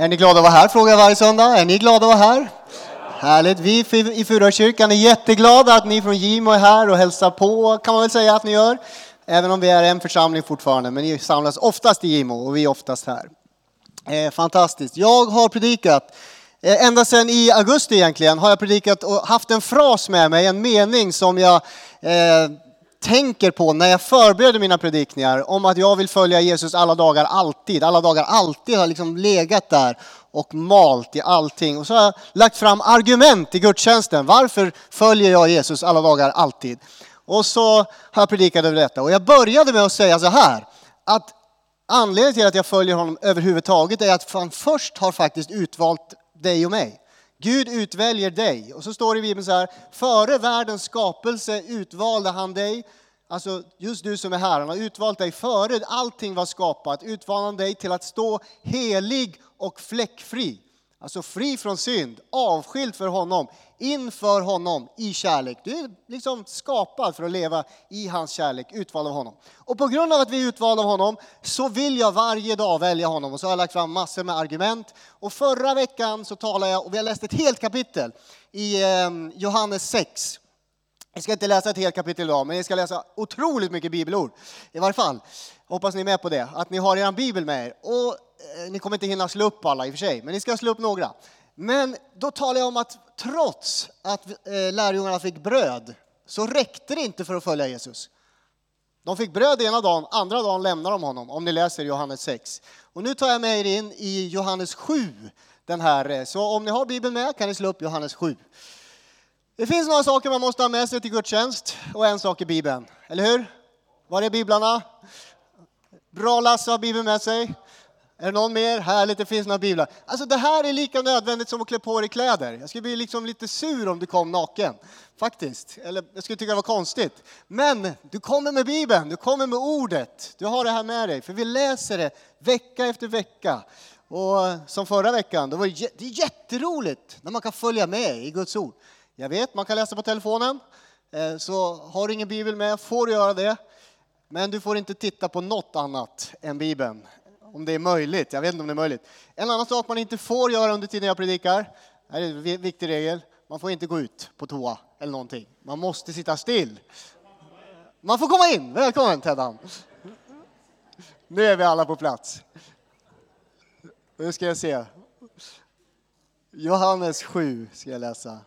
Är ni glada att vara här? Frågar jag varje söndag. Är ni glada att vara här? Härligt. Vi i Furakyrkan är jätteglada att ni från Gimo är här och hälsar på, kan man väl säga att ni gör. Även om vi är en församling fortfarande, men ni samlas oftast i Gimo och vi är oftast här. Eh, fantastiskt. Jag har predikat, eh, ända sedan i augusti egentligen, har jag predikat och haft en fras med mig, en mening som jag eh, tänker på när jag förbereder mina predikningar om att jag vill följa Jesus alla dagar alltid. Alla dagar alltid har liksom legat där och malt i allting. Och så har jag lagt fram argument i gudstjänsten. Varför följer jag Jesus alla dagar alltid? Och så har jag predikat över detta. Och jag började med att säga så här. Att anledningen till att jag följer honom överhuvudtaget är att han först har faktiskt utvalt dig och mig. Gud utväljer dig. Och så står det i Bibeln så här, före världens skapelse utvalde han dig. Alltså just du som är här, han har utvalt dig före allting var skapat. Utvalde han dig till att stå helig och fläckfri. Alltså fri från synd, avskild för honom, inför honom i kärlek. Du är liksom skapad för att leva i hans kärlek, utvald av honom. Och på grund av att vi är utvalda av honom så vill jag varje dag välja honom. Och så har jag lagt fram massor med argument. Och förra veckan så talade jag, och vi har läst ett helt kapitel i eh, Johannes 6. Jag ska inte läsa ett helt kapitel idag, men jag ska läsa otroligt mycket bibelord. I varje fall, hoppas ni är med på det, att ni har er bibel med er. Och eh, ni kommer inte hinna slå upp alla i och för sig, men ni ska slå upp några. Men då talar jag om att trots att eh, lärjungarna fick bröd så räckte det inte för att följa Jesus. De fick bröd ena dagen, andra dagen lämnar de honom, om ni läser Johannes 6. Och nu tar jag med er in i Johannes 7, den här. Eh, så om ni har Bibeln med kan ni slå upp Johannes 7. Det finns några saker man måste ha med sig till gudstjänst och en sak är Bibeln, eller hur? Var är biblarna? Bra Lasse har Bibeln med sig. Är det någon mer? Härligt, det finns några biblar. Alltså det här är lika nödvändigt som att klä på dig kläder. Jag skulle bli liksom lite sur om du kom naken. Faktiskt. Eller jag skulle tycka det var konstigt. Men du kommer med Bibeln, du kommer med ordet. Du har det här med dig. För vi läser det vecka efter vecka. Och som förra veckan, då var det, det är jätteroligt när man kan följa med i Guds ord. Jag vet, man kan läsa på telefonen. Eh, så har du ingen bibel med får du göra det. Men du får inte titta på något annat än Bibeln om det är möjligt. Jag vet inte om det är möjligt. En annan sak man inte får göra under tiden jag predikar, det är en viktig regel, man får inte gå ut på toa eller någonting. Man måste sitta still. Man får komma in. Välkommen Teddan. Nu är vi alla på plats. Nu ska jag se. Johannes 7 ska jag läsa.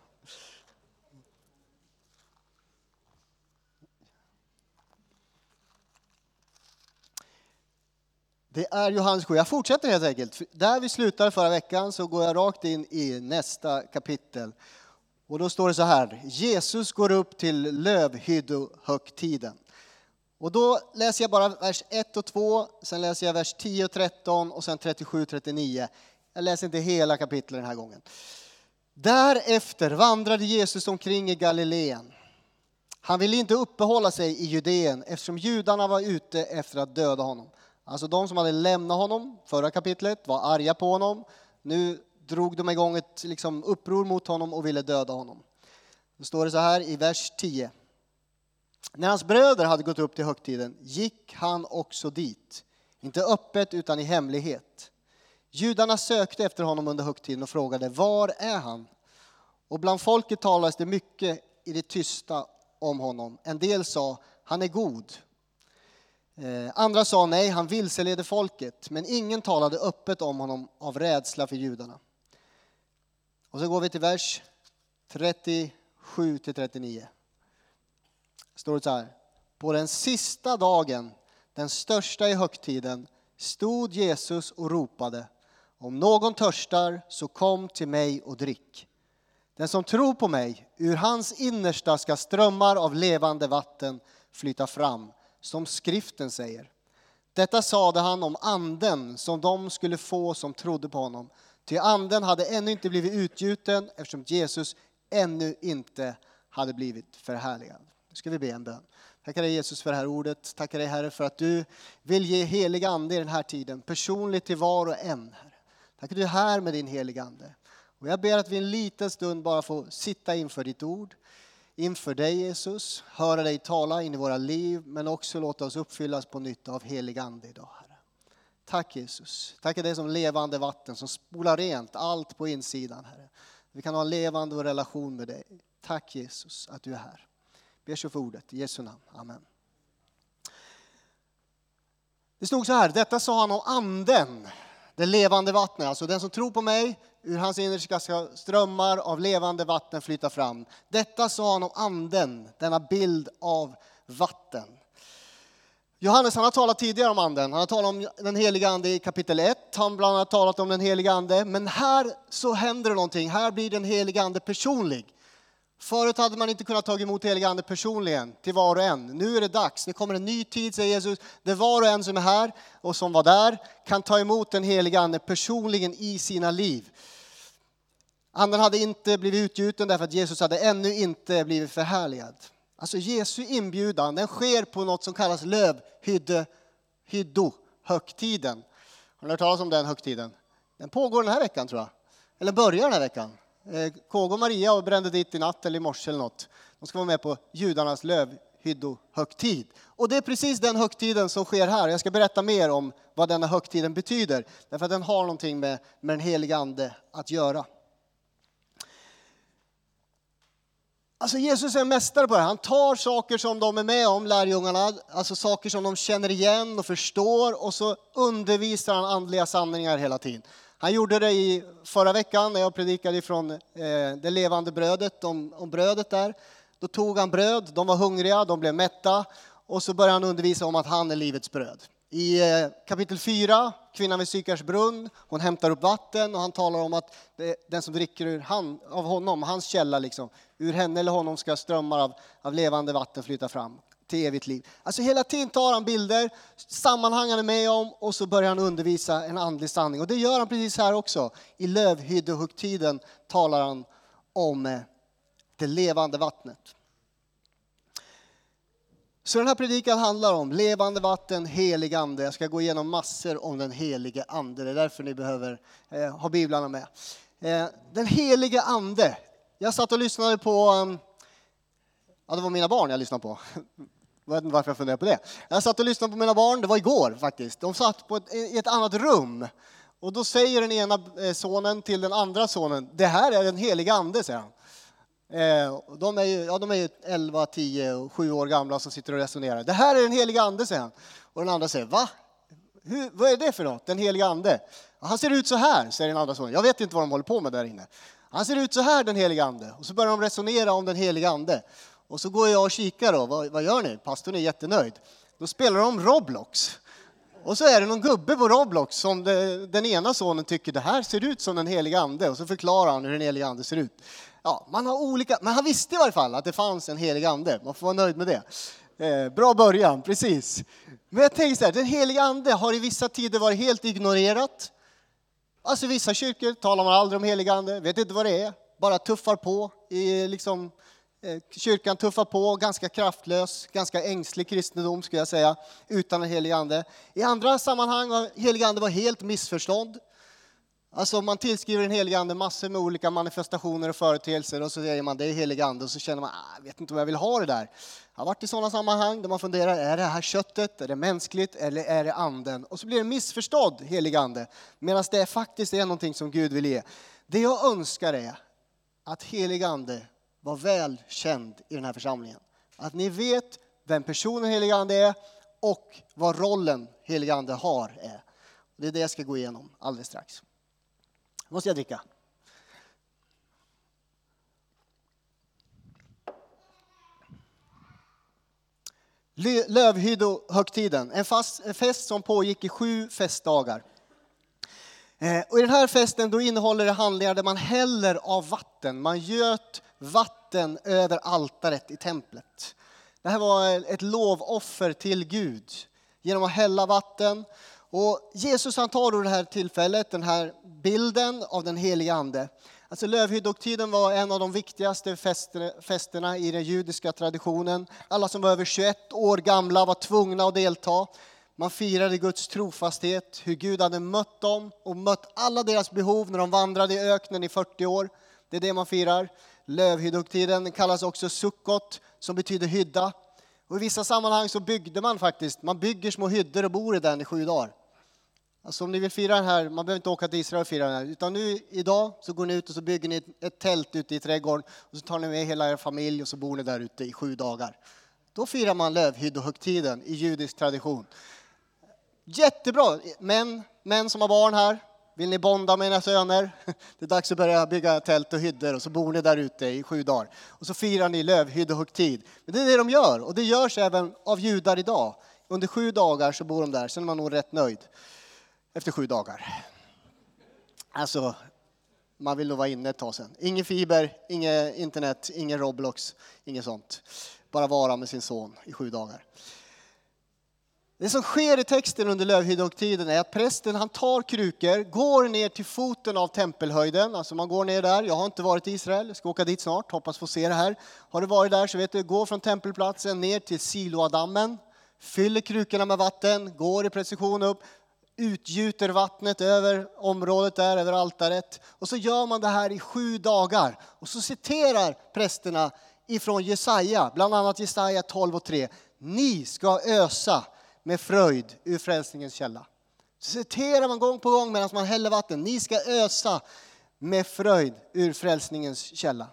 Det är Johannes 7. Jag fortsätter helt enkelt. Där vi slutade förra veckan så går jag rakt in i nästa kapitel. Och då står det så här. Jesus går upp till lövhyddohögtiden. Och då läser jag bara vers 1 och 2, sen läser jag vers 10 och 13 och sen 37 och 39. Jag läser inte hela kapitlet den här gången. Därefter vandrade Jesus omkring i Galileen. Han ville inte uppehålla sig i Judeen eftersom judarna var ute efter att döda honom. Alltså de som hade lämnat honom förra kapitlet var arga på honom. Nu drog de igång ett liksom, uppror mot honom och ville döda honom. Då står det så här i vers 10. När hans bröder hade gått upp till högtiden gick han också dit. Inte öppet utan i hemlighet. Judarna sökte efter honom under högtiden och frågade var är han? Och bland folket talades det mycket i det tysta om honom. En del sa han är god Eh, andra sa nej, han vilseleder folket, men ingen talade öppet om honom av rädsla för judarna. Och så går vi till vers 37 till 39. Står det så här. På den sista dagen, den största i högtiden, stod Jesus och ropade. Om någon törstar, så kom till mig och drick. Den som tror på mig, ur hans innersta ska strömmar av levande vatten flyta fram som skriften säger. Detta sade han om anden som de skulle få som trodde på honom. Ty anden hade ännu inte blivit utgjuten eftersom Jesus ännu inte hade blivit förhärligad. Nu ska vi be en bön. Tackar dig Jesus för det här ordet. Tackar dig Herre för att du vill ge helig ande i den här tiden, personligt till var och en. Herre. Tack att du är här med din heliga ande. Och jag ber att vi en liten stund bara får sitta inför ditt ord inför dig Jesus, höra dig tala in i våra liv, men också låta oss uppfyllas på nytt av helig Ande idag, Herre. Tack Jesus. Tack är det som levande vatten som spolar rent allt på insidan, Herre. Vi kan ha en levande relation med dig. Tack Jesus att du är här. Ber så för ordet. I Jesu namn. Amen. Det stod så här, detta sa han om anden, det levande vattnet. Alltså den som tror på mig, ur hans inre ska strömmar av levande vatten flyta fram. Detta sa han om anden, denna bild av vatten. Johannes han har talat tidigare om anden. Han har talat om den heliga ande i kapitel 1. Han har bland annat talat om den heliga ande. Men här så händer det någonting. Här blir den heliga ande personlig. Förut hade man inte kunnat ta emot heliga ande personligen till var och en. Nu är det dags. Det kommer en ny tid, säger Jesus. Där var och en som är här och som var där kan ta emot den heliga ande personligen i sina liv. Anden hade inte blivit utgjuten därför att Jesus hade ännu inte blivit förhärligad. Alltså Jesu inbjudan, den sker på något som kallas lövhyddohögtiden. Har ni hört talas om den högtiden? Den pågår den här veckan tror jag. Eller börjar den här veckan. Eh, KG och Maria brände dit i natt eller i morse eller något. De ska vara med på judarnas lövhyddohögtid. Och det är precis den högtiden som sker här. Jag ska berätta mer om vad denna högtiden betyder. Därför att den har någonting med, med den heliga ande att göra. Alltså Jesus är en mästare på det Han tar saker som de är med om, lärjungarna, alltså saker som de känner igen och förstår och så undervisar han andliga sanningar hela tiden. Han gjorde det i förra veckan när jag predikade ifrån eh, det levande brödet, om, om brödet där. Då tog han bröd, de var hungriga, de blev mätta och så började han undervisa om att han är livets bröd. I eh, kapitel 4, kvinnan vid Sykars brunn, hon hämtar upp vatten och han talar om att den som dricker ur han, av honom, hans källa, liksom, ur henne eller honom ska strömmar av, av levande vatten flyta fram till evigt liv. Alltså hela tiden tar han bilder, sammanhang han är med om och så börjar han undervisa en andlig sanning. Och det gör han precis här också. I lövhyddehögtiden talar han om eh, det levande vattnet. Så den här predikan handlar om levande vatten, helig ande. Jag ska gå igenom massor om den helige ande. Det är därför ni behöver eh, ha biblarna med. Eh, den helige ande. Jag satt och lyssnade på, um, ja det var mina barn jag lyssnade på. Jag vet inte varför jag funderar på det. Jag satt och lyssnade på mina barn, det var igår faktiskt. De satt på ett, i ett annat rum. Och då säger den ena eh, sonen till den andra sonen, det här är den heliga ande, säger han. Eh, de är ju, ja, de är ju 11, 10 och 7 år gamla som sitter och resonerar. Det här är den heliga ande, säger han. Och den andra säger, va? Hur, vad är det för något, den heliga ande? Han ser ut så här, säger den andra sonen. Jag vet inte vad de håller på med där inne. Han ser ut så här, den heliga ande. Och så börjar de resonera om den heliga ande. Och så går jag och kikar då. Vad, vad gör ni? Pastorn är jättenöjd. Då spelar de Roblox. Och så är det någon gubbe på Roblox som det, den ena sonen tycker det här ser ut som den heliga ande. Och så förklarar han hur den heliga ande ser ut. Ja, man har olika, men han visste i varje fall att det fanns en helig ande. Man får vara nöjd med det. Eh, bra början, precis. Men jag tänker så här, den heliga ande har i vissa tider varit helt ignorerat. Alltså i vissa kyrkor talar man aldrig om helig ande, vet inte vad det är, bara tuffar på i liksom Eh, kyrkan tuffar på, ganska kraftlös, ganska ängslig kristendom skulle jag säga, utan en helig ande. I andra sammanhang har helig ande varit helt missförstånd. Alltså man tillskriver den helige ande massor med olika manifestationer och företeelser och så säger man det är helig ande och så känner man, ah, jag vet inte om jag vill ha det där. Jag har varit i sådana sammanhang där man funderar, är det här köttet, är det mänskligt eller är det anden? Och så blir det missförstådd helig ande, medan det faktiskt är någonting som Gud vill ge. Det jag önskar är att helig ande var väl känd i den här församlingen. Att ni vet vem personen helig ande är och vad rollen helig ande har är. Det är det jag ska gå igenom alldeles strax. Nu måste jag dricka. Lövhyddohögtiden, en, en fest som pågick i sju festdagar. Eh, och I den här festen då innehåller det handlingar där man häller av vatten. Man göt vatten över altaret i templet. Det här var ett lovoffer till Gud genom att hälla vatten. Och Jesus han tar då det här tillfället, den här bilden av den helige Ande. Alltså lövhyddoktiden var en av de viktigaste festerna i den judiska traditionen. Alla som var över 21 år gamla var tvungna att delta. Man firade Guds trofasthet, hur Gud hade mött dem och mött alla deras behov när de vandrade i öknen i 40 år. Det är det man firar. Lövhyddoktiden kallas också sukkot, som betyder hydda. Och I vissa sammanhang så byggde man faktiskt, man bygger små hyddor och bor i den i sju dagar. Alltså om ni vill fira den här, man behöver inte åka till Israel och fira den här, utan nu idag så går ni ut och så bygger ni ett tält ute i trädgården och så tar ni med hela er familj och så bor ni där ute i sju dagar. Då firar man lövhyddohögtiden i judisk tradition. Jättebra! Män, män som har barn här, vill ni bonda med era söner? Det är dags att börja bygga tält och hyddor och så bor ni där ute i sju dagar. Och så firar ni lövhyddohögtid. Men det är det de gör och det görs även av judar idag. Under sju dagar så bor de där, sen är man nog rätt nöjd efter sju dagar. Alltså, man vill nog vara inne ett tag sen. Ingen fiber, inget internet, ingen Roblox, inget sånt. Bara vara med sin son i sju dagar. Det som sker i texten under lövhyddohögtiden är att prästen han tar krukor, går ner till foten av tempelhöjden, alltså man går ner där. Jag har inte varit i Israel, jag ska åka dit snart, hoppas få se det här. Har du varit där så vet du, gå från tempelplatsen ner till Siloadammen, fyller krukorna med vatten, går i precision upp, utgjuter vattnet över området där, över altaret. Och så gör man det här i sju dagar. Och så citerar prästerna ifrån Jesaja, bland annat Jesaja 12 och 3. Ni ska ösa med fröjd ur frälsningens källa. Så citerar man gång på gång medan man häller vatten. Ni ska ösa med fröjd ur frälsningens källa.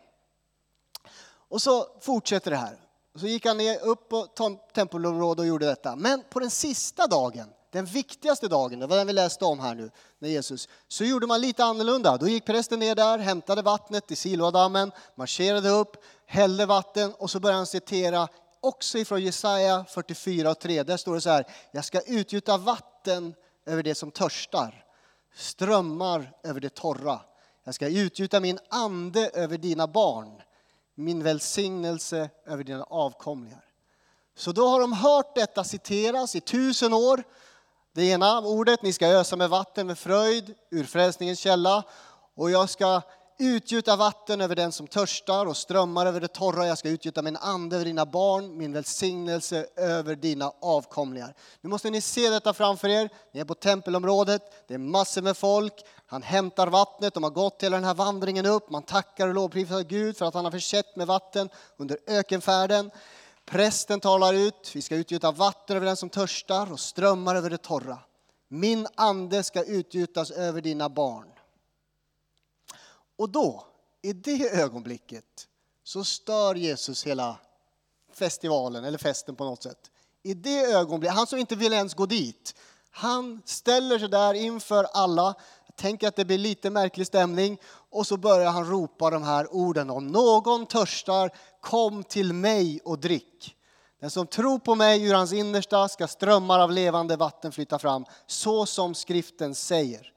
Och så fortsätter det här. Så gick han ner upp på tempelområdet och gjorde detta. Men på den sista dagen, den viktigaste dagen, det var den vi läste om här nu, när Jesus, så gjorde man lite annorlunda. Då gick prästen ner där, hämtade vattnet i Siloadammen, marscherade upp, hällde vatten och så började han citera också ifrån Jesaja 44 och 3. Där står det så här, jag ska utgjuta vatten över det som törstar, strömmar över det torra. Jag ska utgjuta min ande över dina barn, min välsignelse över dina avkomlingar. Så då har de hört detta citeras i tusen år. Det ena ordet, ni ska ösa med vatten med fröjd ur frälsningens källa. Och jag ska utgjuta vatten över den som törstar och strömmar över det torra. Jag ska utgjuta min ande över dina barn, min välsignelse över dina avkomlingar. Nu måste ni se detta framför er. Ni är på tempelområdet, det är massor med folk. Han hämtar vattnet, de har gått hela den här vandringen upp. Man tackar och lovprisar Gud för att han har försett med vatten under ökenfärden. Prästen talar ut, vi ska utgjuta vatten över den som törstar och strömmar över det torra. Min ande ska utgjutas över dina barn. Och då, i det ögonblicket, så stör Jesus hela festivalen eller festen på något sätt. I det ögonblicket, han som inte vill ens gå dit, han ställer sig där inför alla. Tänker att det blir lite märklig stämning och så börjar han ropa de här orden om någon törstar, kom till mig och drick. Den som tror på mig ur hans innersta ska strömmar av levande vatten flytta fram, så som skriften säger.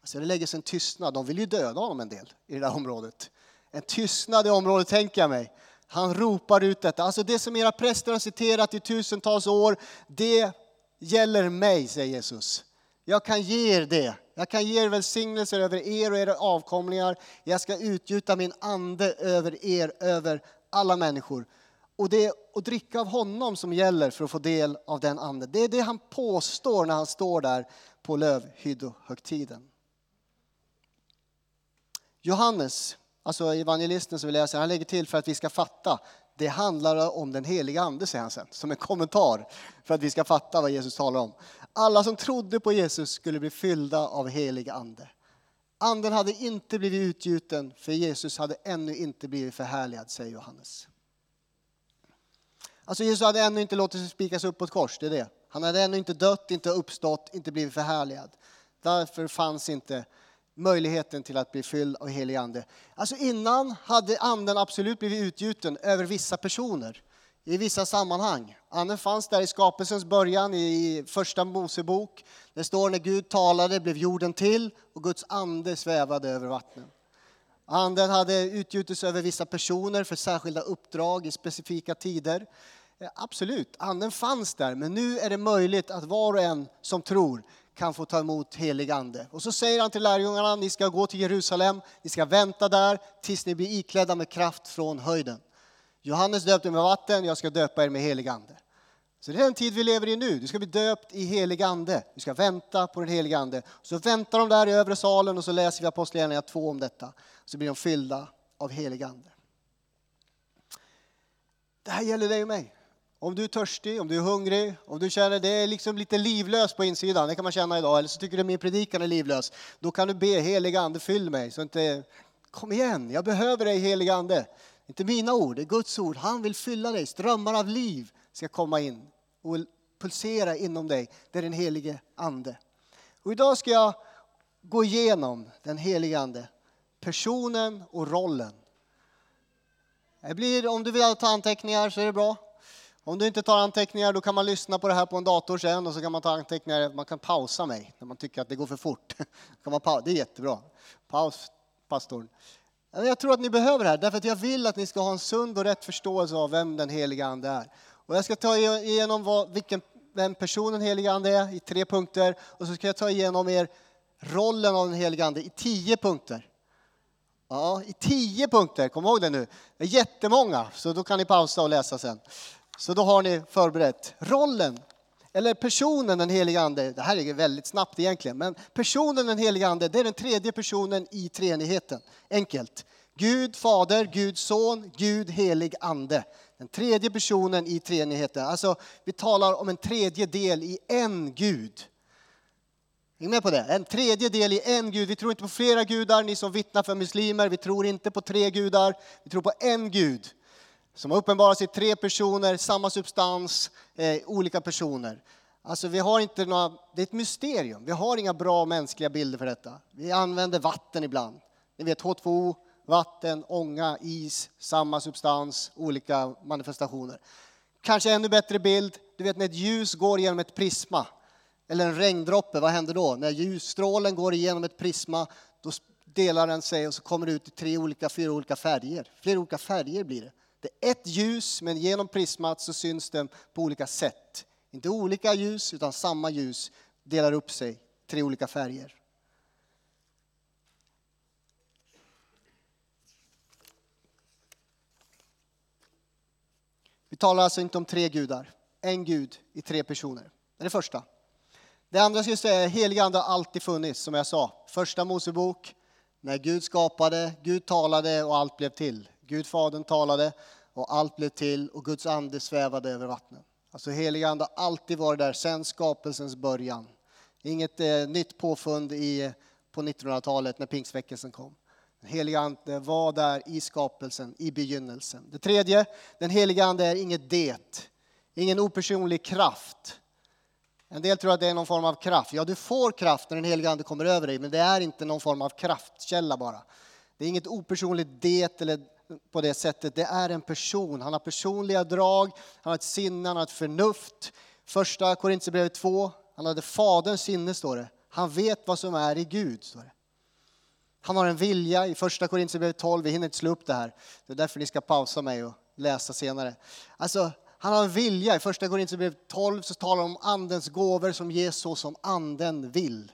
Alltså det lägger sig en tystnad. De vill ju döda honom en del i det där området. En tystnad i området, tänker jag mig. Han ropar ut detta. Alltså det som era präster har citerat i tusentals år, det gäller mig, säger Jesus. Jag kan ge er det. Jag kan ge er välsignelser över er och era avkomlingar. Jag ska utgjuta min ande över er, över alla människor. Och det är att dricka av honom som gäller för att få del av den anden. Det är det han påstår när han står där på lövhyddohögtiden. Johannes, alltså evangelisten som vi läser, han lägger till för att vi ska fatta. Det handlar om den heliga ande, säger han sen, som en kommentar för att vi ska fatta vad Jesus talar om. Alla som trodde på Jesus skulle bli fyllda av helig ande. Anden hade inte blivit utgjuten, för Jesus hade ännu inte blivit förhärligad, säger Johannes. Alltså Jesus hade ännu inte låtit sig spikas upp på ett kors, det är det. Han hade ännu inte dött, inte uppstått, inte blivit förhärligad. Därför fanns inte möjligheten till att bli fylld av helig ande. Alltså innan hade anden absolut blivit utgjuten över vissa personer i vissa sammanhang. Anden fanns där i skapelsens början i första Mosebok. Det står när Gud talade blev jorden till och Guds ande svävade över vattnen. Anden hade utgjutits över vissa personer för särskilda uppdrag i specifika tider. Eh, absolut, anden fanns där, men nu är det möjligt att var och en som tror kan få ta emot helig ande. Och så säger han till lärjungarna, ni ska gå till Jerusalem, ni ska vänta där tills ni blir iklädda med kraft från höjden. Johannes döpte med vatten, jag ska döpa er med helig ande. Så det är den tid vi lever i nu. Du ska bli döpt i helig ande. Du ska vänta på den helige ande. Så väntar de där i övre salen och så läser vi Apostlagärningarna 2 om detta. Så blir de fyllda av helig ande. Det här gäller dig och mig. Om du är törstig, om du är hungrig, om du känner det är liksom lite livlöst på insidan, det kan man känna idag, eller så tycker du min predikan är livlös, då kan du be heliga ande fyll mig. Så inte, kom igen, jag behöver dig heliga ande. Inte mina ord, det är Guds ord. Han vill fylla dig, strömmar av liv ska komma in och pulsera inom dig. Det är den helige ande. Och idag ska jag gå igenom den helige ande, personen och rollen. Det blir, om du vill ta anteckningar så är det bra. Om du inte tar anteckningar då kan man lyssna på det här på en dator sen och så kan man ta anteckningar. Man kan pausa mig när man tycker att det går för fort. Kan man det är jättebra. Paus, pastorn. Jag tror att ni behöver det här därför att jag vill att ni ska ha en sund och rätt förståelse av vem den heliga Ande är. Och jag ska ta igenom vad, vilken, vem personen heliga Ande är i tre punkter och så ska jag ta igenom er rollen av den heliga Ande i tio punkter. Ja, i tio punkter, kom ihåg det nu. Det är jättemånga, så då kan ni pausa och läsa sen. Så då har ni förberett. Rollen, eller personen den heliga Ande, det här är väldigt snabbt egentligen, men personen den heliga Ande, det är den tredje personen i treenigheten. Enkelt. Gud Fader, Gud Son, Gud Helig Ande. Den tredje personen i treenigheten. Alltså, vi talar om en tredje del i en Gud. Är med på det? En tredje del i en Gud. Vi tror inte på flera gudar, ni som vittnar för muslimer. Vi tror inte på tre gudar. Vi tror på en Gud som har uppenbarat sig tre personer, samma substans, eh, olika personer. Alltså vi har inte några, det är ett mysterium. Vi har inga bra mänskliga bilder för detta. Vi använder vatten ibland. Ni vet H2O, vatten, ånga, is, samma substans, olika manifestationer. Kanske ännu bättre bild, du vet när ett ljus går genom ett prisma eller en regndroppe, vad händer då? När ljusstrålen går igenom ett prisma, då delar den sig och så kommer det ut i tre olika, fyra olika färger. Flera olika färger blir det. Det är ett ljus, men genom prismat så syns den på olika sätt. Inte olika ljus, utan samma ljus delar upp sig, tre olika färger. Vi talar alltså inte om tre gudar, en gud i tre personer. Det är det första. Det andra jag skulle säga, heliga ande har alltid funnits, som jag sa. Första Mosebok, när Gud skapade, Gud talade och allt blev till. Gud Fadern talade och allt blev till och Guds ande svävade över vattnet. Alltså helig ande har alltid varit där sedan skapelsens början. Inget eh, nytt påfund i, på 1900-talet när pingstväckelsen kom. Den heliga ande var där i skapelsen, i begynnelsen. Det tredje, den heliga ande är inget det, ingen opersonlig kraft. En del tror att det är någon form av kraft. Ja, du får kraft när den heliga ande kommer över dig, men det är inte någon form av kraftkälla bara. Det är inget opersonligt det eller på det sättet. Det är en person. Han har personliga drag, han har ett sinne, han har ett förnuft. Första Korintierbrevet 2, han hade Faderns sinne, står det. Han vet vad som är i Gud, står det. Han har en vilja i första Korintierbrevet 12, vi hinner inte slå upp det här. Det är därför ni ska pausa mig och läsa senare. Alltså, han har en vilja. I första Korintierbrevet 12 så talar han om andens gåvor som ges så som anden vill.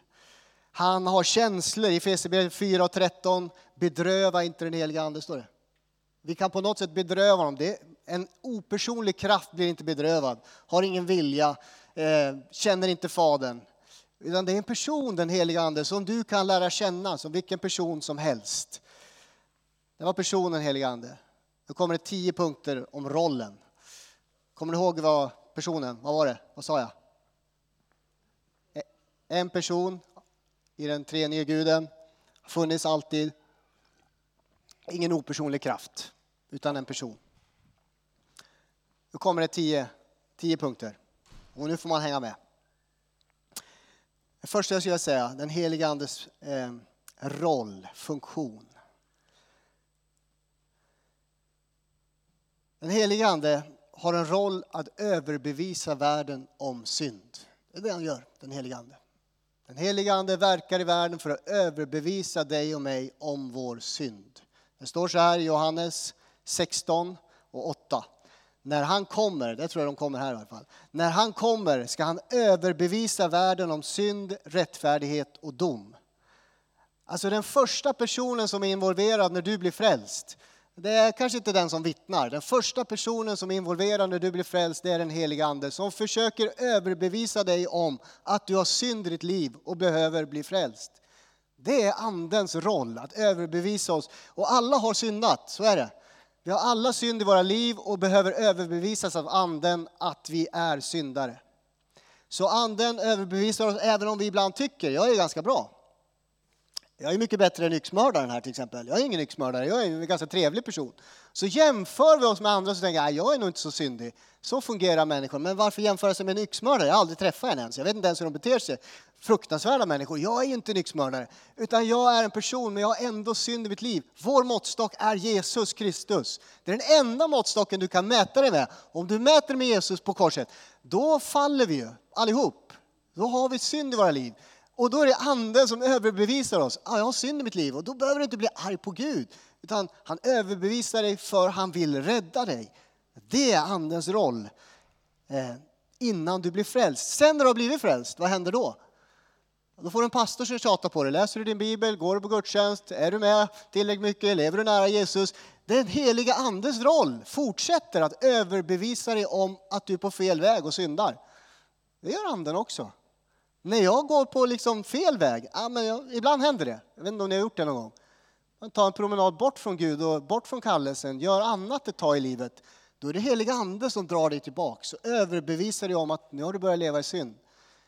Han har känslor. I Efesierbrevet 4 och 13, bedröva inte den heliga ande, står det. Vi kan på något sätt bedröva honom. Det, en opersonlig kraft blir inte bedrövad, har ingen vilja, eh, känner inte Fadern. Utan det är en person, den heliga Ande, som du kan lära känna som vilken person som helst. Det var personen, heliga Ande. Nu kommer det tio punkter om rollen. Kommer ni ihåg vad personen, vad var det? Vad sa jag? Eh, en person i den treenige guden, funnits alltid, ingen opersonlig kraft, utan en person. Nu kommer det tio, tio punkter och nu får man hänga med. Det första jag skulle säga, den heliga Andes eh, roll, funktion. Den heliga Ande har en roll att överbevisa världen om synd. Det är det han gör, den heliga Ande. Den heliga Ande verkar i världen för att överbevisa dig och mig om vår synd. Det står så här i Johannes 16 och 8. När han kommer, det tror jag de kommer här i alla fall. När han kommer ska han överbevisa världen om synd, rättfärdighet och dom. Alltså den första personen som är involverad när du blir frälst, det är kanske inte den som vittnar. Den första personen som är involverad när du blir frälst, det är den heliga Ande som försöker överbevisa dig om att du har synd i ditt liv och behöver bli frälst. Det är Andens roll, att överbevisa oss. Och alla har syndat, så är det. Vi har alla synd i våra liv och behöver överbevisas av anden att vi är syndare. Så anden överbevisar oss även om vi ibland tycker, jag är ganska bra. Jag är mycket bättre än yxmördaren här till exempel. Jag är ingen yxmördare, jag är en ganska trevlig person. Så jämför vi oss med andra så tänker jag, jag är nog inte så syndig. Så fungerar människor. Men varför jämföra sig med en yxmördare? Jag har aldrig träffat en ens. Jag vet inte ens hur de beter sig. Fruktansvärda människor. Jag är inte en yxmördare. Utan jag är en person, men jag har ändå synd i mitt liv. Vår måttstock är Jesus Kristus. Det är den enda måttstocken du kan mäta dig med. Om du mäter med Jesus på korset, då faller vi ju allihop. Då har vi synd i våra liv. Och då är det anden som överbevisar oss. Ah, jag har synd i mitt liv och då behöver du inte bli arg på Gud. Utan han överbevisar dig för han vill rädda dig. Det är andens roll. Eh, innan du blir frälst. Sen när du har blivit frälst, vad händer då? Då får du en pastor som tjatar på dig. Läser du din bibel? Går du på gudstjänst? Är du med tillräckligt mycket? Lever du nära Jesus? Den heliga andens roll fortsätter att överbevisa dig om att du är på fel väg och syndar. Det gör anden också. När jag går på liksom fel väg, ja, men jag, ibland händer det. Jag vet inte om ni har gjort det någon gång. Man tar en promenad bort från Gud och bort från kallelsen, gör annat ett tag i livet. Då är det heliga ande som drar dig tillbaks och överbevisar dig om att nu har du börjat leva i synd.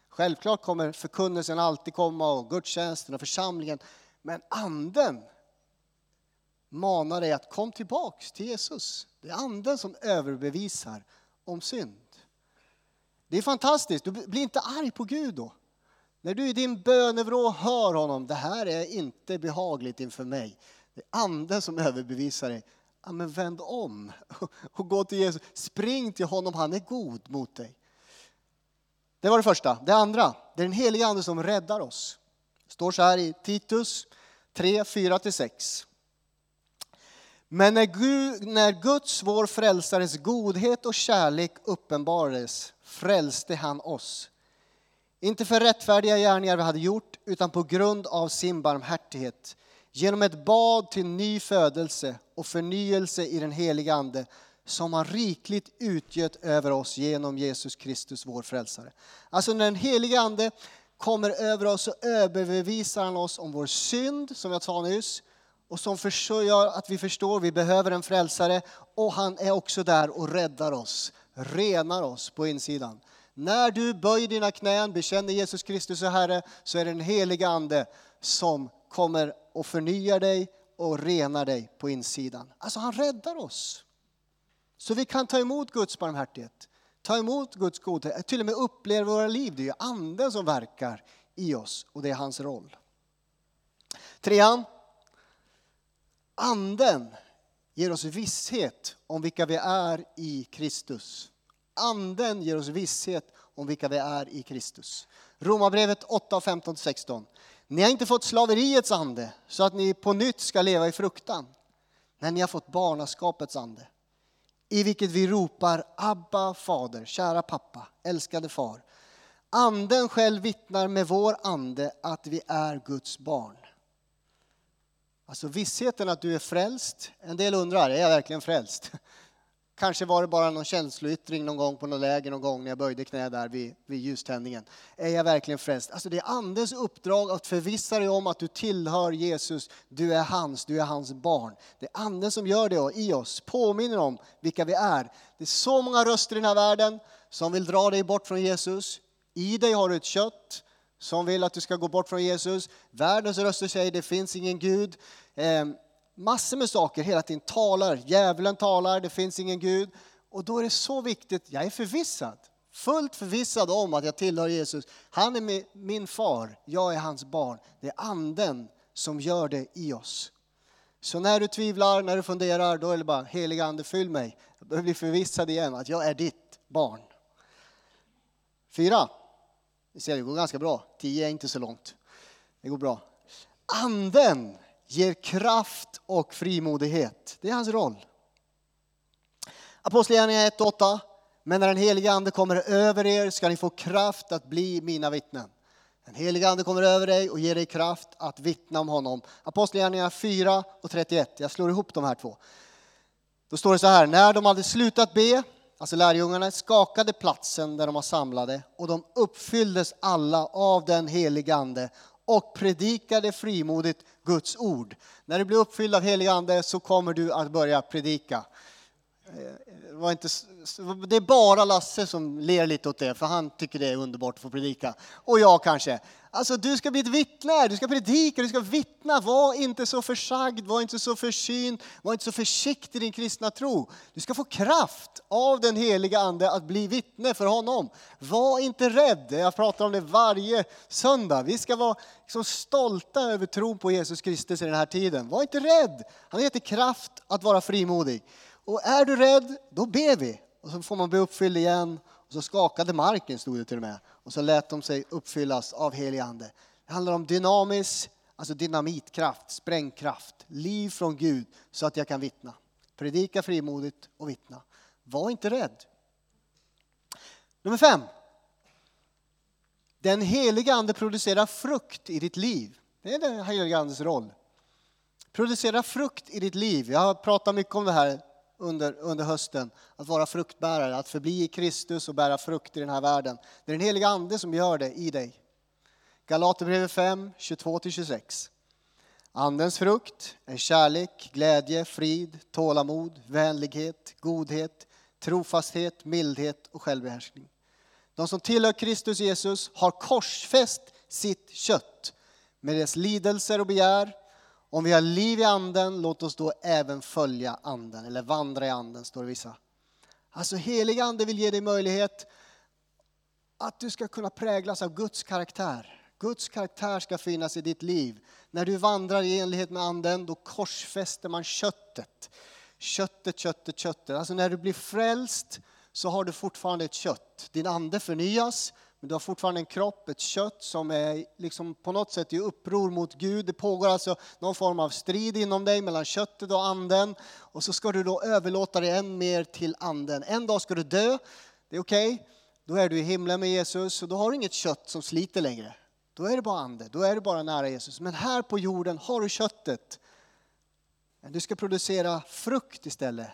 Självklart kommer förkunnelsen alltid komma och gudstjänsten och församlingen. Men anden manar dig att kom tillbaks till Jesus. Det är anden som överbevisar om synd. Det är fantastiskt, du blir inte arg på Gud då. När du i din bönevrå hör honom, det här är inte behagligt inför mig. Det är anden som överbevisar dig. Ja, men vänd om och gå till Jesus. Spring till honom, han är god mot dig. Det var det första. Det andra, det är den heliga ande som räddar oss. Det står så här i Titus 3, 4-6. Men när, Gud, när Guds, vår frälsares godhet och kärlek uppenbarades frälste han oss inte för rättfärdiga gärningar vi hade gjort, utan på grund av sin barmhärtighet. Genom ett bad till ny födelse och förnyelse i den heliga Ande som han rikligt utgöt över oss genom Jesus Kristus, vår frälsare. Alltså när den heliga Ande kommer över oss så överbevisar han oss om vår synd, som jag sa nyss, och som gör att vi förstår att vi behöver en frälsare. Och han är också där och räddar oss, renar oss på insidan. När du böjer dina knän, bekänner Jesus Kristus som Herre, så är det den heliga Ande som kommer och förnyar dig och renar dig på insidan. Alltså han räddar oss. Så vi kan ta emot Guds barmhärtighet, ta emot Guds godhet, till och med uppleva våra liv. Det är ju anden som verkar i oss och det är hans roll. Trean. Anden ger oss visshet om vilka vi är i Kristus. Anden ger oss visshet om vilka vi är i Kristus. Romarbrevet 8, 15-16. Ni har inte fått slaveriets ande så att ni på nytt ska leva i fruktan. Men ni har fått barnaskapets ande. I vilket vi ropar Abba fader, kära pappa, älskade far. Anden själv vittnar med vår ande att vi är Guds barn. Alltså vissheten att du är frälst. En del undrar, är jag verkligen frälst? Kanske var det bara någon känsloyttring någon gång på något läger någon gång när jag böjde knä där vid, vid ljuständningen. Är jag verkligen frälst? Alltså det är Andens uppdrag att förvissa dig om att du tillhör Jesus. Du är hans, du är hans barn. Det är Anden som gör det i oss, påminner om vilka vi är. Det är så många röster i den här världen som vill dra dig bort från Jesus. I dig har du ett kött som vill att du ska gå bort från Jesus. Världens röster säger det finns ingen Gud. Ehm, Massor med saker hela tiden talar. Djävulen talar, det finns ingen Gud. Och då är det så viktigt, jag är förvissad, fullt förvissad om att jag tillhör Jesus. Han är min far, jag är hans barn. Det är anden som gör det i oss. Så när du tvivlar, när du funderar, då är det bara heliga ande fyll mig. Jag behöver bli förvissad igen att jag är ditt barn. Fyra. Ni ser, det går ganska bra. Tio är inte så långt. Det går bra. Anden ger kraft och frimodighet. Det är hans roll. Apostlagärningarna 1 8. Men när den helige Ande kommer över er ska ni få kraft att bli mina vittnen. Den helige Ande kommer över dig och ger dig kraft att vittna om honom. Apostlagärningarna 4 och 31. Jag slår ihop de här två. Då står det så här, när de hade slutat be, alltså lärjungarna, skakade platsen där de var samlade och de uppfylldes alla av den helige Ande och predikade frimodigt Guds ord. När du blir uppfylld av helig ande så kommer du att börja predika. Det, var inte, det är bara Lasse som ler lite åt det, för han tycker det är underbart att få predika. Och jag kanske. Alltså du ska bli ett vittne, du ska predika, du ska vittna. Var inte så försagd, var inte så försynt, var inte så försiktig i din kristna tro. Du ska få kraft av den heliga Ande att bli vittne för honom. Var inte rädd, jag pratar om det varje söndag. Vi ska vara liksom stolta över tron på Jesus Kristus i den här tiden. Var inte rädd, han har gett dig kraft att vara frimodig. Och är du rädd, då ber vi. Och så får man bli uppfylld igen. Och så skakade marken, stod det till och med. Och så lät de sig uppfyllas av helig ande. Det handlar om dynamisk, alltså dynamitkraft, sprängkraft, liv från Gud så att jag kan vittna. Predika frimodigt och vittna. Var inte rädd. Nummer fem. Den heliga ande producerar frukt i ditt liv. Det är den heliga andes roll. Producera frukt i ditt liv. Jag har pratat mycket om det här under, under hösten. Att vara fruktbärare, att förbli i Kristus och bära frukt i den här världen. Det är den heliga Ande som gör det i dig. Galaterbrevet 5, 22-26. Andens frukt är kärlek, glädje, frid, tålamod, vänlighet, godhet, trofasthet, mildhet och självbehärskning. De som tillhör Kristus Jesus har korsfäst sitt kött med dess lidelser och begär om vi har liv i anden, låt oss då även följa anden, eller vandra i anden, står det vissa. Alltså helig ande vill ge dig möjlighet att du ska kunna präglas av Guds karaktär. Guds karaktär ska finnas i ditt liv. När du vandrar i enlighet med anden, då korsfäster man köttet. Köttet, köttet, köttet. Alltså när du blir frälst så har du fortfarande ett kött. Din ande förnyas, men du har fortfarande en kropp, ett kött som är liksom på något sätt i uppror mot Gud. Det pågår alltså någon form av strid inom dig mellan köttet och anden. Och så ska du då överlåta dig än mer till anden. En dag ska du dö, det är okej. Okay. Då är du i himlen med Jesus och då har du inget kött som sliter längre. Då är det bara ande, då är du bara nära Jesus. Men här på jorden har du köttet. Du ska producera frukt istället.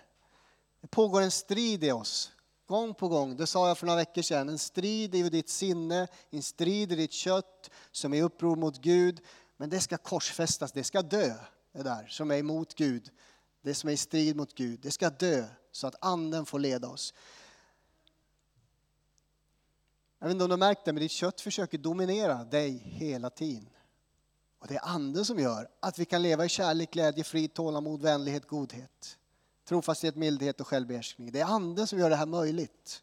Det pågår en strid i oss. Gång på gång, det sa jag för några veckor sedan, en strid i ditt sinne, en strid i ditt kött som är uppror mot Gud. Men det ska korsfästas, det ska dö, det där som är emot Gud. Det som är i strid mot Gud, det ska dö så att anden får leda oss. Jag vet inte om du har märkt det, men ditt kött försöker dominera dig hela tiden. Och det är anden som gör att vi kan leva i kärlek, glädje, frid, tålamod, vänlighet, godhet. Trofasthet, mildhet och självbehärskning. Det är anden som gör det här möjligt.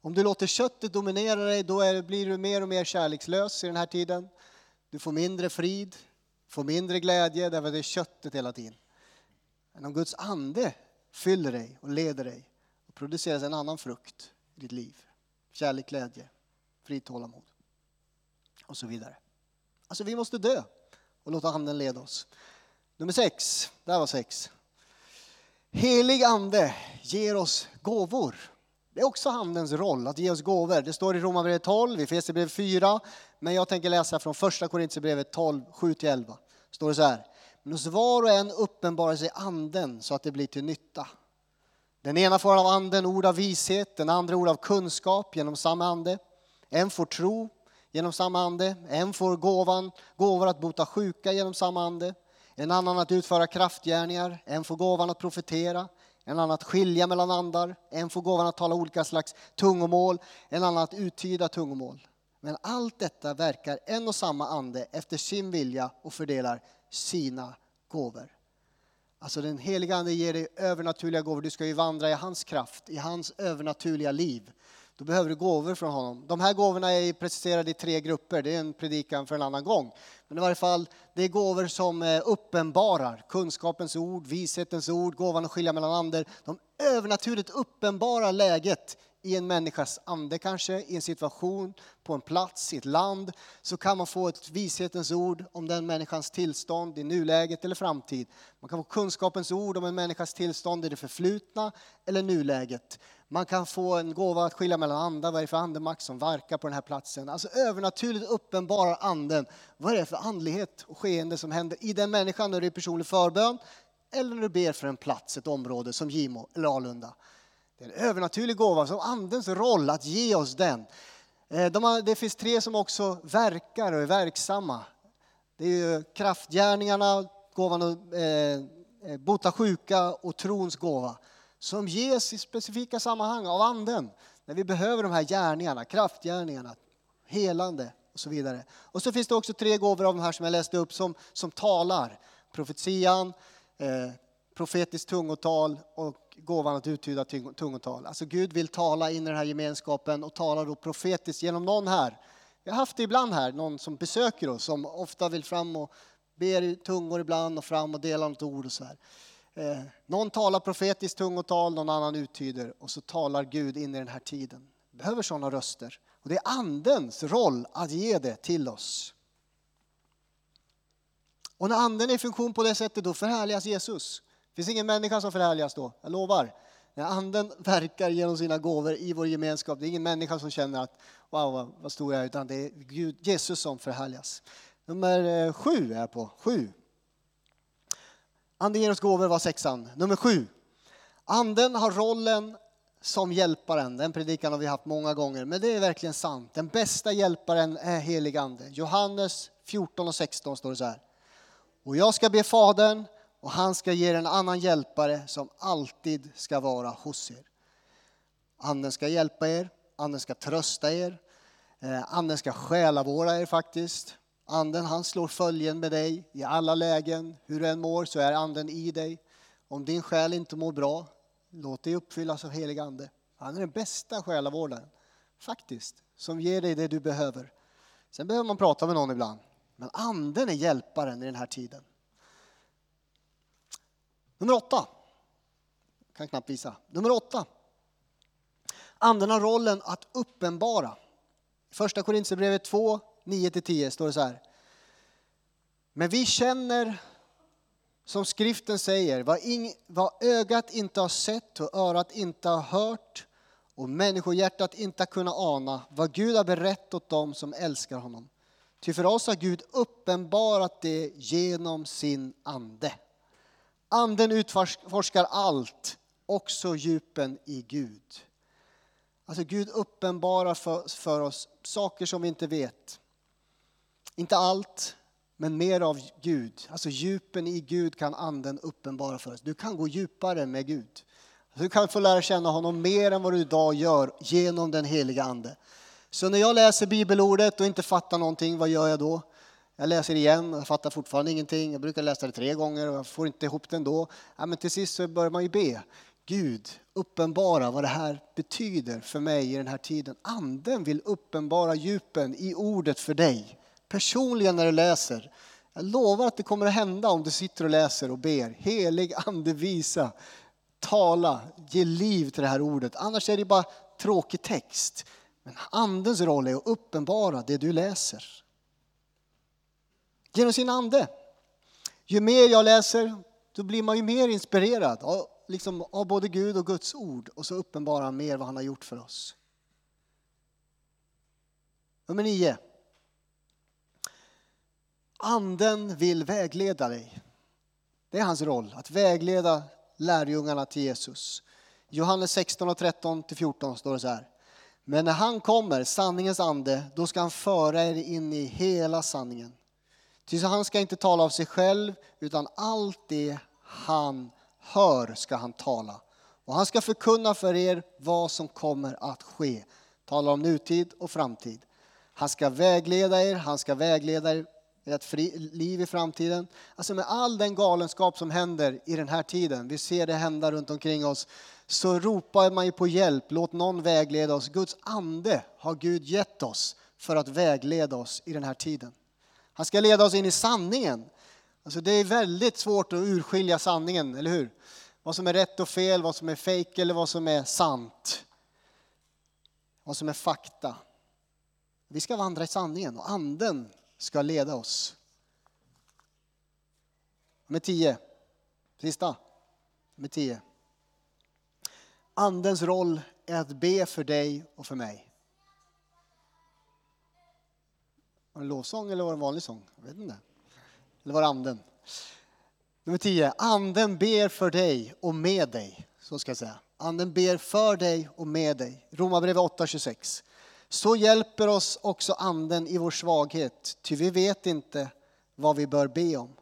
Om du låter köttet dominera dig, då är, blir du mer och mer kärlekslös i den här tiden. Du får mindre frid, får mindre glädje, därför att det är köttet hela tiden. Men om Guds ande fyller dig och leder dig, och produceras en annan frukt i ditt liv. Kärlek, glädje, frid, tålamod och så vidare. Alltså vi måste dö och låta anden leda oss. Nummer sex, där var sex. Helig ande ger oss gåvor. Det är också Andens roll att ge oss gåvor. Det står i Romarbrevet 12, i Efesierbrevet 4, men jag tänker läsa från första Korintierbrevet 12, 7-11. Står det så här. Men hos var och en uppenbarar sig anden så att det blir till nytta. Den ena får av anden ord av vishet, den andra ord av kunskap genom samma ande. En får tro genom samma ande, en får gåvan, gåvor att bota sjuka genom samma ande en annan att utföra kraftgärningar, en får gåvan att profetera, en annan att skilja mellan andar, en får gåvan att tala olika slags tungomål, en annan att uttyda tungomål. Men allt detta verkar en och samma ande efter sin vilja och fördelar sina gåvor. Alltså den heliga ande ger dig övernaturliga gåvor. Du ska ju vandra i hans kraft, i hans övernaturliga liv. Då behöver du gåvor från honom. De här gåvorna är preciserade i tre grupper. Det är en predikan för en annan gång. Men i varje fall, det är gåvor som eh, uppenbarar kunskapens ord, vishetens ord, gåvan att skilja mellan ander. De övernaturligt uppenbarar läget i en människas ande kanske, i en situation, på en plats, i ett land, så kan man få ett vishetens ord om den människans tillstånd i nuläget eller framtid. Man kan få kunskapens ord om en människas tillstånd i det förflutna eller nuläget. Man kan få en gåva att skilja mellan andar, vad är det för andemakt som verkar på den här platsen? Alltså övernaturligt uppenbarar anden, vad är det för andlighet och skeende som händer i den människan när det är personlig förbön eller när du ber för en plats, ett område som Gimo eller Alunda. Det är en övernaturlig gåva, som andens roll att ge oss den. Eh, de har, det finns tre som också verkar och är verksamma. Det är ju kraftgärningarna, gåvan att eh, eh, bota sjuka och trons gåva. Som ges i specifika sammanhang av anden. När vi behöver de här gärningarna, kraftgärningarna, helande och så vidare. Och så finns det också tre gåvor av de här som jag läste upp som, som talar. Profetian, eh, profetiskt tungotal och gåvan att uttyda tungotal. Alltså Gud vill tala in i den här gemenskapen och talar då profetiskt genom någon här. Vi har haft det ibland här, någon som besöker oss som ofta vill fram och ber i tungor ibland och fram och delar något ord och så här. Eh, någon talar profetiskt tungotal, någon annan uttyder och så talar Gud in i den här tiden. Vi behöver sådana röster. Och det är andens roll att ge det till oss. Och när anden är i funktion på det sättet då förhärligas Jesus. Det finns ingen människa som förhärligas då, jag lovar. När anden verkar genom sina gåvor i vår gemenskap, det är ingen människa som känner att wow vad, vad stor jag är, utan det är Gud, Jesus som förhärligas. Nummer eh, sju är jag på, sju. Anden ger oss gåvor var sexan. Nummer sju. Anden har rollen som hjälparen. Den predikan har vi haft många gånger, men det är verkligen sant. Den bästa hjälparen är helig ande. Johannes 14 och 16 står det så här. Och jag ska be Fadern och han ska ge er en annan hjälpare som alltid ska vara hos er. Anden ska hjälpa er, anden ska trösta er, eh, anden ska själavårda er faktiskt. Anden han slår följen med dig i alla lägen. Hur du än mår så är anden i dig. Om din själ inte mår bra, låt dig uppfyllas av helig ande. Han är den bästa själavårdaren, faktiskt, som ger dig det du behöver. Sen behöver man prata med någon ibland, men anden är hjälparen i den här tiden. Nummer åtta. Kan knappt visa. Nummer åtta. Anden har rollen att uppenbara. I första Korintierbrevet 2, 9-10 står det så här. Men vi känner, som skriften säger, vad, ing, vad ögat inte har sett och örat inte har hört och människohjärtat inte har kunnat ana, vad Gud har berättat åt dem som älskar honom. Ty för oss har Gud uppenbarat det genom sin ande. Anden utforskar allt, också djupen i Gud. Alltså Gud uppenbarar för, för oss saker som vi inte vet. Inte allt, men mer av Gud. Alltså djupen i Gud kan anden uppenbara för oss. Du kan gå djupare med Gud. Du kan få lära känna honom mer än vad du idag gör genom den heliga ande. Så när jag läser bibelordet och inte fattar någonting, vad gör jag då? Jag läser igen jag fattar fortfarande ingenting. Jag brukar läsa det tre gånger och jag får inte ihop det ändå. Ja, men till sist så börjar man ju be. Gud, uppenbara vad det här betyder för mig i den här tiden. Anden vill uppenbara djupen i ordet för dig. Personligen när du läser. Jag lovar att det kommer att hända om du sitter och läser och ber. Helig ande visa, tala, ge liv till det här ordet. Annars är det bara tråkig text. Men andens roll är att uppenbara det du läser. Genom sin ande. Ju mer jag läser, då blir man ju mer inspirerad av, liksom, av både Gud och Guds ord. Och så uppenbarar han mer vad han har gjort för oss. Nummer nio. Anden vill vägleda dig. Det är hans roll, att vägleda lärjungarna till Jesus. Johannes 16 och 13 till 14 står det så här. Men när han kommer, sanningens ande, då ska han föra er in i hela sanningen. Ty han ska inte tala av sig själv, utan allt det han hör ska han tala. Och han ska förkunna för er vad som kommer att ske. Tala om nutid och framtid. Han ska vägleda er, han ska vägleda er i ett liv i framtiden. Alltså med all den galenskap som händer i den här tiden, vi ser det hända runt omkring oss, så ropar man ju på hjälp. Låt någon vägleda oss. Guds ande har Gud gett oss för att vägleda oss i den här tiden. Han ska leda oss in i sanningen. Alltså det är väldigt svårt att urskilja sanningen, eller hur? Vad som är rätt och fel, vad som är fejk eller vad som är sant. Vad som är fakta. Vi ska vandra i sanningen och anden ska leda oss. Med tio. Sista. Med tio. Andens roll är att be för dig och för mig. Var det en lovsång eller var det en vanlig sång? Jag vet inte. Eller var det anden? Nummer 10. Anden ber för dig och med dig. Så ska jag säga. Anden ber för dig och med dig. Romarbrevet 8.26. Så hjälper oss också anden i vår svaghet, ty vi vet inte vad vi bör be om.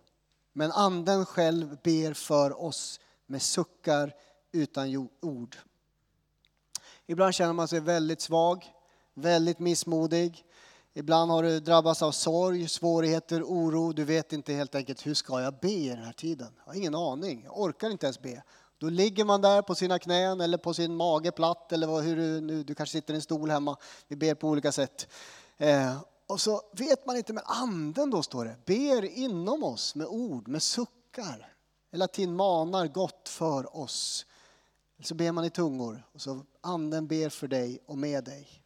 Men anden själv ber för oss med suckar utan ord. Ibland känner man sig väldigt svag, väldigt missmodig. Ibland har du drabbats av sorg, svårigheter, oro. Du vet inte helt enkelt hur ska jag be i den här tiden? Jag har ingen aning, jag orkar inte ens be. Då ligger man där på sina knän eller på sin mage platt eller hur du nu, du kanske sitter i en stol hemma. Vi ber på olika sätt. Eh, och så vet man inte, men anden då står det, ber inom oss med ord, med suckar. Hela tiden manar gott för oss. Så ber man i tungor och så anden ber för dig och med dig.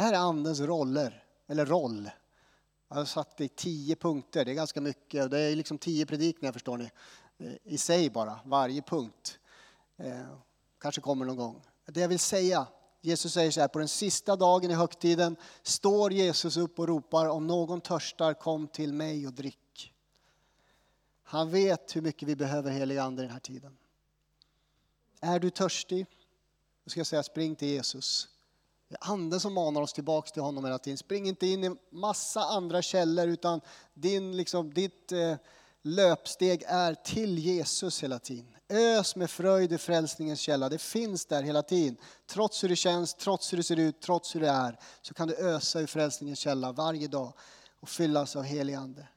Det här är andens roller, eller roll. Jag har satt det i tio punkter, det är ganska mycket. Det är liksom tio predikningar förstår ni, i sig bara, varje punkt. Eh, kanske kommer någon gång. Det jag vill säga, Jesus säger så här, på den sista dagen i högtiden står Jesus upp och ropar, om någon törstar kom till mig och drick. Han vet hur mycket vi behöver helig ande i den här tiden. Är du törstig? Då ska jag säga spring till Jesus. Det är anden som manar oss tillbaks till honom hela tiden. Spring inte in i massa andra källor utan din, liksom, ditt eh, löpsteg är till Jesus hela tiden. Ös med fröjd i frälsningens källa. Det finns där hela tiden. Trots hur det känns, trots hur det ser ut, trots hur det är så kan du ösa i frälsningens källa varje dag och fyllas av helig ande.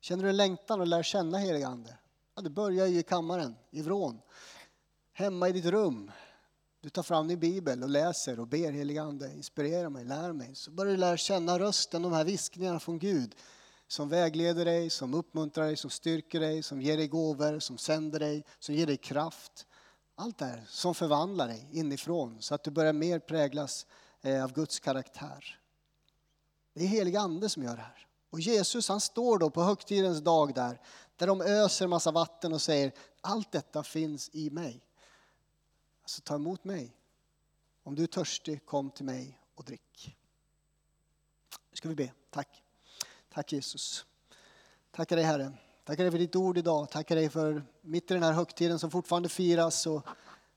Känner du en längtan att lära känna helig ande? Ja, det börjar ju i kammaren, i vrån. Hemma i ditt rum. Du tar fram din bibel och läser och ber helige ande, inspirera mig, lär mig. Så börjar du lära känna rösten, de här viskningarna från Gud som vägleder dig, som uppmuntrar dig, som styrker dig, som ger dig gåvor, som sänder dig, som ger dig kraft. Allt det här som förvandlar dig inifrån så att du börjar mer präglas eh, av Guds karaktär. Det är helig ande som gör det här. Och Jesus han står då på högtidens dag där, där de öser massa vatten och säger allt detta finns i mig. Alltså ta emot mig. Om du är törstig, kom till mig och drick. Nu ska vi be. Tack. Tack Jesus. Tackar dig Herre. Tackar dig för ditt ord idag. Tackar dig för mitt i den här högtiden som fortfarande firas så,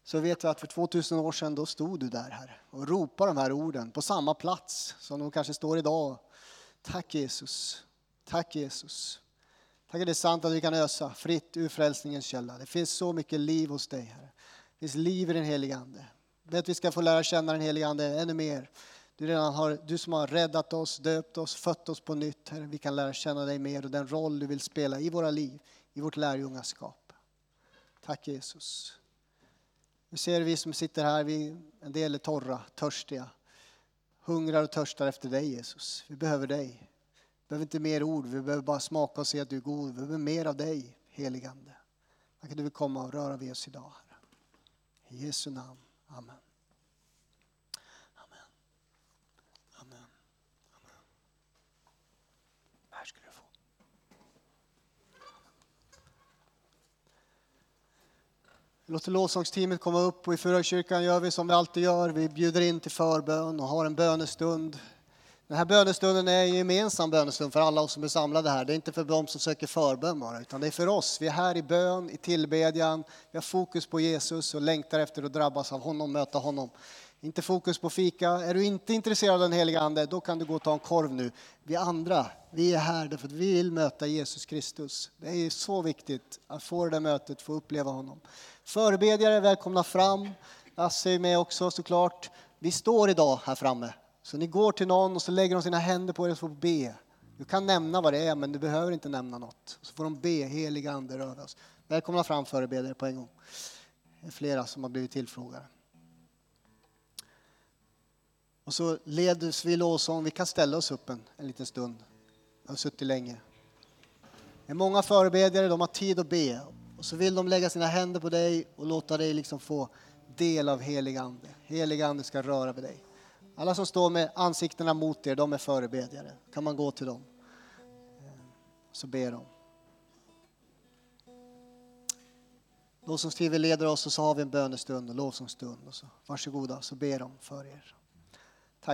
så vet vi att för 2000 år sedan då stod du där Herre och ropade de här orden på samma plats som de kanske står idag. Tack Jesus. Tack Jesus. Tack att det är sant att vi kan ösa fritt ur frälsningens källa. Det finns så mycket liv hos dig Herre. Det finns liv i den helige Ande. Jag ber att vi ska få lära känna den helige Ande ännu mer. Du, redan har, du som har räddat oss, döpt oss, fött oss på nytt, Herre. Vi kan lära känna dig mer och den roll du vill spela i våra liv, i vårt lärjungaskap. Tack Jesus. Nu ser vi som sitter här, vi, en del är torra, törstiga. Hungrar och törstar efter dig Jesus. Vi behöver dig. Vi behöver inte mer ord, vi behöver bara smaka och se att du är god. Vi behöver mer av dig, heligande. Tack att du vill komma och röra vid oss idag. I Jesu namn. Amen. Amen. Amen. Amen. Här ska du Vi låter lovsångsteamet komma upp och i Fyrakyrkan gör vi som vi alltid gör. Vi bjuder in till förbön och har en bönestund. Den här bönestunden är en gemensam bönestund för alla oss som är samlade här. Det är inte för de som söker förbön bara, utan det är för oss. Vi är här i bön, i tillbedjan. Vi har fokus på Jesus och längtar efter att drabbas av honom, möta honom. Inte fokus på fika. Är du inte intresserad av den heliga Ande, då kan du gå och ta en korv nu. Vi andra, vi är här därför att vi vill möta Jesus Kristus. Det är så viktigt att få det där mötet, få uppleva honom. Förebedjare, välkomna fram. Lasse är med också såklart. Vi står idag här framme. Så ni går till någon och så lägger de sina händer på er och får be. Du kan nämna vad det är, men du behöver inte nämna något. Så får de be, heliga Ande röra oss. Välkomna fram förebedjare på en gång. Det är flera som har blivit tillfrågade. Och så leds vi lovsång. Vi kan ställa oss upp en, en liten stund. Jag har suttit länge. Det är många förebedjare, de har tid att be. Och så vill de lägga sina händer på dig och låta dig liksom få del av helig ande. Helig ande ska röra vid dig. Alla som står med ansiktena mot er, de är förebedjare. kan man gå till dem. Eh, så ber de. Lovsångsteamet leder oss och så har vi en bönestund och lovsångsstund. Och så, varsågoda, så ber de för er.